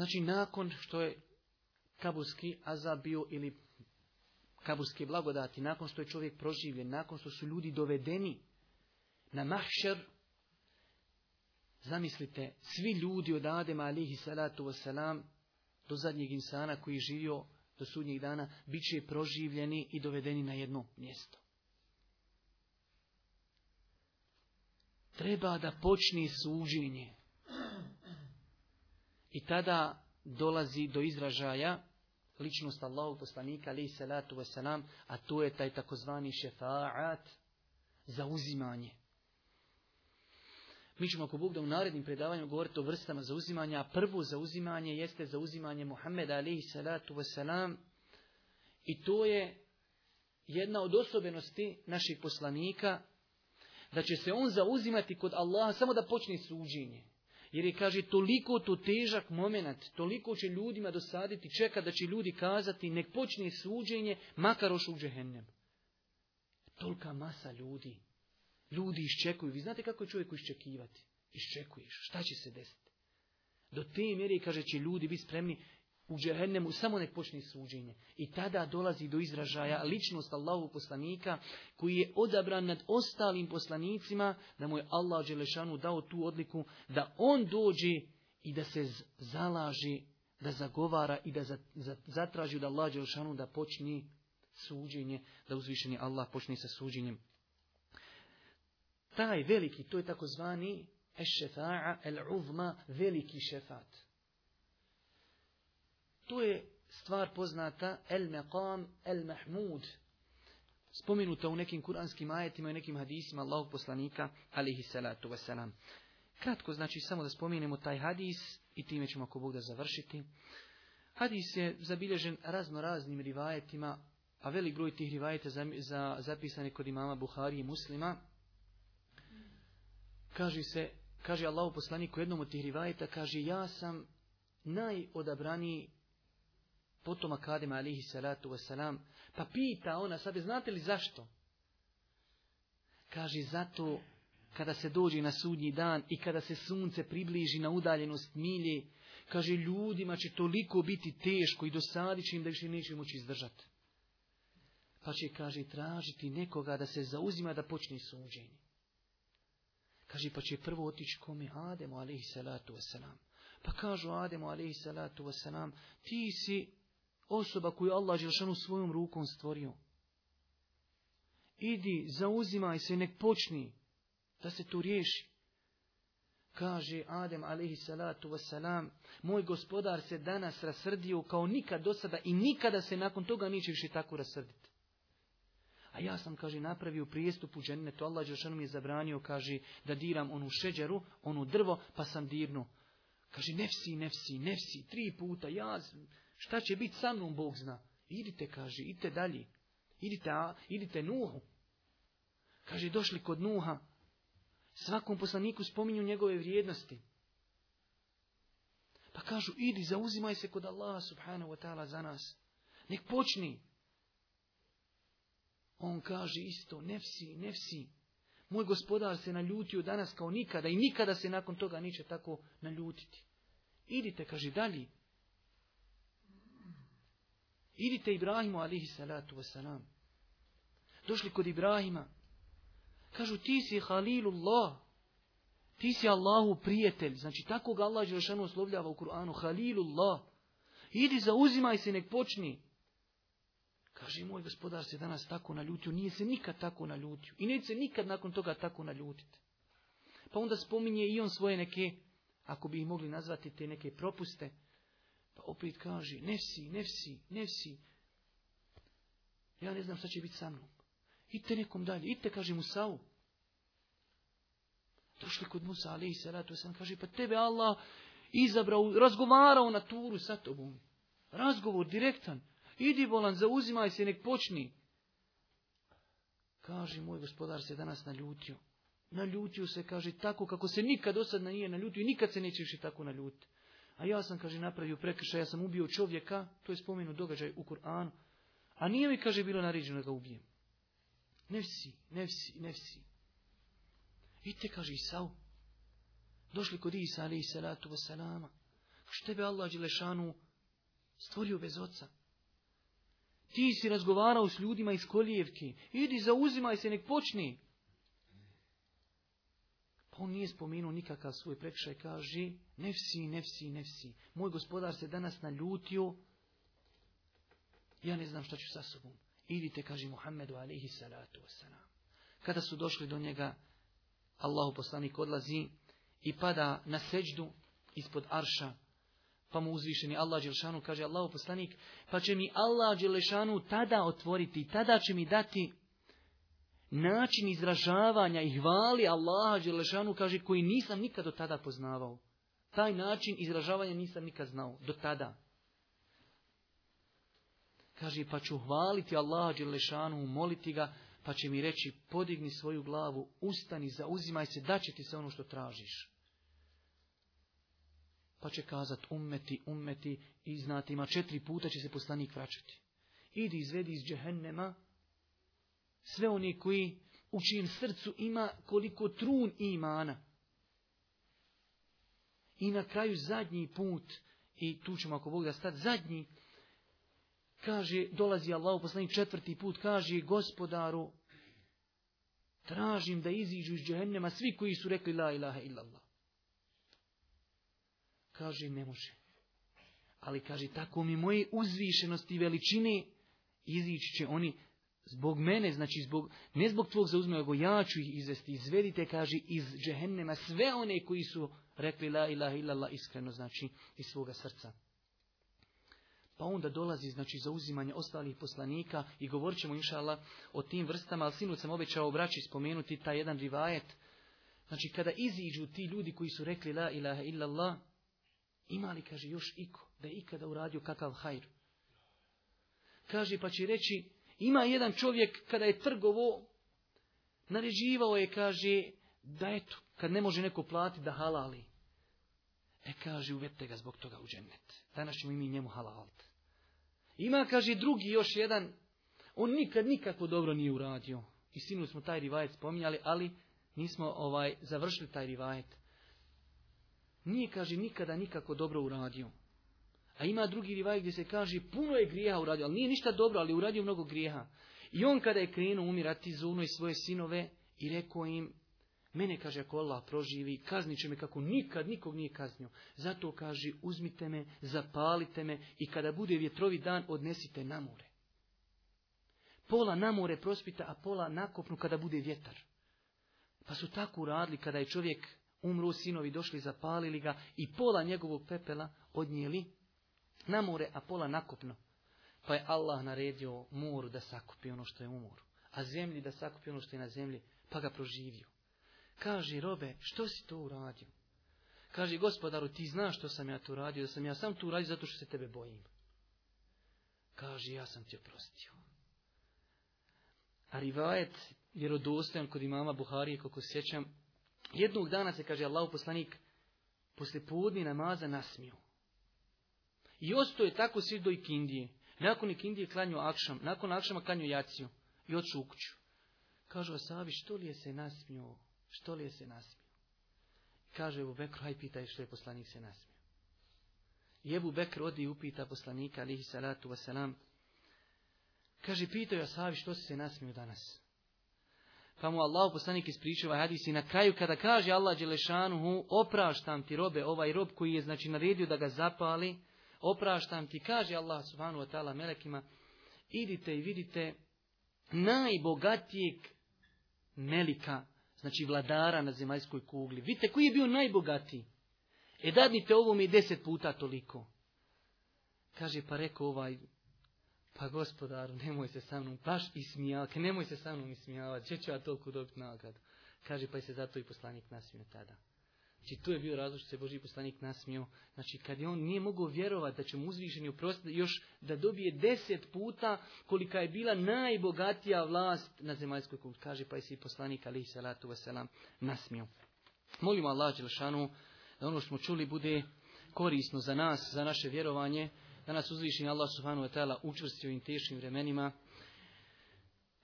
Znači nakon što je kaburski azab bio ili kaburske blagodati, nakon što je čovjek proživljen, nakon što su ljudi dovedeni na mahšer, zamislite, svi ljudi od Adema alihi salatu wasalam do zadnjeg insana koji je živio do sudnjeg dana, bit će proživljeni i dovedeni na jedno mjesto. Treba da počne suđenje. I tada dolazi do izražaja ličnost Allahu poslanika ali salatu wasalam, a to je taj takozvani šefaat zauzimanje. Mi ćemo ako Bog da u narednim predavanju govoriti o vrstama zauzimanja, a prvo zauzimanje jeste zauzimanje Muhammeda alihi salatu wasalam i to je jedna od osobenosti naših poslanika da će se on zauzimati kod Allaha samo da počne suđenje. Jer je, kaže, toliko to težak moment, toliko će ljudima dosaditi, čeka da će ljudi kazati, nek počne suđenje, makar ošu u džehennem. Tolika masa ljudi. Ljudi iščekuju. Vi znate kako je čovjeku iščekivati? Iščekuješ. Šta će se desiti? Do te mjere, kaže, će ljudi biti spremni u džehennemu, samo nek počne suđenje. I tada dolazi do izražaja ličnost Allahu poslanika koji je odabran nad ostalim poslanicima da mu je Allah Đelešanu dao tu odliku da on dođe i da se zalaži, da zagovara i da zatraži od Allah Đelešanu da počne suđenje, da uzvišeni Allah počne sa suđenjem. Taj veliki, to je takozvani el-uzma, veliki šefat. To je stvar poznata el meqam el mahmud. Spomenuta u nekim kuranskim ajetima i nekim hadisima Allahog poslanika alihi salatu wasalam. Kratko znači samo da spomenemo taj hadis i time ćemo ako Bog da završiti. Hadis je zabilježen razno raznim rivajetima, a velik broj tih rivajeta za, za, kod imama Buhari i muslima. Kaže se, kaže Allah u poslaniku jednom od tih rivajeta, kaže ja sam najodabraniji Potom Akadima alihi salatu wasalam, pa pita ona, sad znate li zašto? Kaže, zato kada se dođe na sudnji dan i kada se sunce približi na udaljenost milje, kaže, ljudima će toliko biti teško i dosadit će im da više neće moći izdržati. Pa će, kaže, tražiti nekoga da se zauzima da počne suđenje. Kaže, pa će prvo otići kome Ademo, alaihi salatu wasalam. Pa kažu Ademo, alaihi salatu wasalam, ti si osoba koju Allah Želšanu svojom rukom stvorio. Idi, zauzimaj se, nek počni, da se to riješi. Kaže Adem alaihi salatu wasalam, moj gospodar se danas rasrdio kao nikad do sada i nikada se nakon toga neće više tako rasrditi. A ja sam, kaže, napravio prijestup u džennetu. Allah Đelšanu mi je zabranio, kaže, da diram onu šeđaru, onu drvo, pa sam dirnu. Kaže, nefsi, nefsi, nefsi, tri puta, ja Šta će biti sa mnom, Bog zna. Idite, kaže, idite dalje. Idite, a, idite Nuhu. Kaže, došli kod Nuha. Svakom poslaniku spominju njegove vrijednosti. Pa kažu, idi, zauzimaj se kod Allaha subhanahu wa ta'ala za nas. Nek počni. On kaže isto, nefsi, nefsi. Moj gospodar se naljutio danas kao nikada i nikada se nakon toga neće tako naljutiti. Idite, kaže, dalje. Idite Ibrahimu, alihi salatu wasalam. Došli kod Ibrahima. Kažu, ti si Halilullah. Ti si Allahu prijatelj. Znači, tako ga Allah Đelšanu oslovljava u Kur'anu. Halilullah. Idi, zauzimaj se, nek počni. Kaže, moj gospodar se danas tako naljutio. Nije se nikad tako naljutio. I neće se nikad nakon toga tako naljutiti. Pa onda spominje i on svoje neke, ako bi ih mogli nazvati, te neke propuste pa opet kaže, nefsi, nefsi, nefsi. Ja ne znam šta će biti sa mnom. Idite nekom dalje, idite, kaže Musa'u. Došli kod Musa, ali i salatu sam, kaže, pa tebe Allah izabrao, razgovarao na turu sa tobom. Razgovor direktan. Idi volan, zauzimaj se, nek počni. Kaže, moj gospodar se danas naljutio. Naljutio se, kaže, tako kako se nikad do sada nije naljutio i nikad se neće više tako naljutiti. A ja sam, kaže, napravio prekršaj, ja sam ubio čovjeka, to je spomenut događaj u Kur'anu, a nije mi, kaže, bilo naređeno da ga ubijem. Nefsi, nefsi, nefsi. Vidite, kaže Isao, došli kod Isa, ali i salatu vasalama, što tebe Allah Đelešanu stvorio bez oca. Ti si razgovarao s ljudima iz Kolijevke, idi zauzimaj se, nek počni on nije spomenuo nikakav svoj prekšaj, kaže nefsi, nefsi, nefsi. Moj gospodar se danas naljutio, ja ne znam šta ću sa sobom. Idite, kaže Muhammedu alihi salatu wasalam. Kada su došli do njega, Allahu poslanik odlazi i pada na seđdu ispod arša, pa mu uzvišeni Allah Đelšanu kaže Allahu poslanik, pa će mi Allah Đelešanu tada otvoriti, tada će mi dati način izražavanja i hvali Allaha Đelešanu, kaže, koji nisam nikad do tada poznavao. Taj način izražavanja nisam nikad znao, do tada. Kaže, pa ću hvaliti Allaha Đelešanu, moliti ga, pa će mi reći, podigni svoju glavu, ustani, zauzimaj se, daće ti se ono što tražiš. Pa će kazat ummeti, ummeti i znate ima četiri puta će se poslanik vraćati. Idi izvedi iz džehennema sve oni koji u čijem srcu ima koliko trun imana. I na kraju zadnji put, i tu ćemo ako Bog da stati, zadnji, kaže, dolazi Allah poslani četvrti put, kaže gospodaru, tražim da iziđu iz džehennema svi koji su rekli la ilaha illallah. Kaže, ne može. Ali kaže, tako mi moje uzvišenosti i veličine izići će oni zbog mene, znači zbog, ne zbog tvog zauzima, nego ja ću ih izvesti. Izvedite, kaže, iz džehennema sve one koji su rekli la ilaha illallah iskreno, znači iz svoga srca. Pa onda dolazi, znači, uzimanje ostalih poslanika i govorit ćemo, inša Allah, o tim vrstama, ali sinut sam obećao braći spomenuti taj jedan rivajet. Znači, kada iziđu ti ljudi koji su rekli la ilaha illallah, ima li, kaže, još iko, da je ikada uradio kakav hajr? Kaže, pa će reći, ima jedan čovjek, kada je trgovo, naređivao je, kaže, da eto, kad ne može neko platiti, da halali. E, kaže, uvete ga zbog toga u džennet. Danas ćemo i mi njemu halaliti. Ima, kaže, drugi još jedan, on nikad nikako dobro nije uradio. I sinu smo taj rivajet spominjali, ali nismo ovaj završili taj rivajet. Nije, kaže, nikada nikako dobro uradio. A ima drugi rivaj gdje se kaže puno je grijeha uradio, ali nije ništa dobro, ali uradio mnogo grijeha. I on kada je krenuo umirati zuno i svoje sinove i rekao im, mene kaže ako Allah proživi, kaznit će me kako nikad nikog nije kaznio. Zato kaže uzmite me, zapalite me i kada bude vjetrovi dan odnesite na more. Pola na more prospita, a pola nakopnu kada bude vjetar. Pa su tako uradili kada je čovjek umru, sinovi došli, zapalili ga i pola njegovog pepela odnijeli na more, a pola nakopno, Pa je Allah naredio moru da sakupi ono što je u moru, a zemlji da sakupi ono što je na zemlji, pa ga proživio. Kaže, robe, što si to uradio? Kaže, gospodaru, ti znaš što sam ja to uradio, da sam ja sam to uradio zato što se tebe bojim. Kaže, ja sam ti oprostio. A rivajet, vjerodostojan kod imama Buharije, koliko sjećam, jednog dana se, kaže, Allah poslanik, posle podni namaza nasmiju. I ostao je tako svi do Ikindije. Nakon Ikindije klanju Akšam, nakon Akšama klanju Jaciju i odšu u kuću. Kažu Asavi, što li je se nasmio? Što li je se nasmio? Kaže Ebu Bekru, haj pitaj što je poslanik se nasmio. I Ebu Bekru, odi i upita poslanika, alihi salatu wasalam. Kaže, pitao je Asavi, što si se nasmio danas? Pa mu Allah poslanik ispričava hadis na kraju kada kaže Allah Đelešanuhu, opraštam ti robe, ovaj rob koji je znači naredio da ga zapali, opraštam ti, kaže Allah subhanahu wa ta'ala melekima, idite i vidite najbogatijeg melika, znači vladara na zemaljskoj kugli. Vidite koji je bio najbogatiji. E dadnite ovo mi deset puta toliko. Kaže, pa rekao ovaj, pa gospodaru, nemoj se sa mnom, baš ismijavati, nemoj se sa mnom ismijavati, će ću ja toliko dobiti nagradu. Kaže, pa je se zato i poslanik nasmio tada. Znači tu je bio razlog što se Boži poslanik nasmio. Znači kad je on nije mogao vjerovati da će mu uzvišeni oprostiti još da dobije deset puta kolika je bila najbogatija vlast na zemaljskoj kuti, Kaže pa je svi poslanik i salatu vaselam, nasmio. Molimo Allah Đelšanu da ono što smo čuli bude korisno za nas, za naše vjerovanje, da nas uzvišeni Allah subhanahu wa ta'ala učvrstio u teškim vremenima,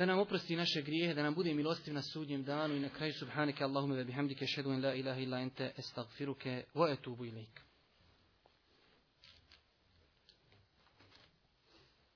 da nam oprosti naše grijehe, da nam bude milostiv na sudnjem danu i na kraju subhaneke Allahumma ve bihamdike an la ilaha illa ente estagfiruke wa atubu ilaika.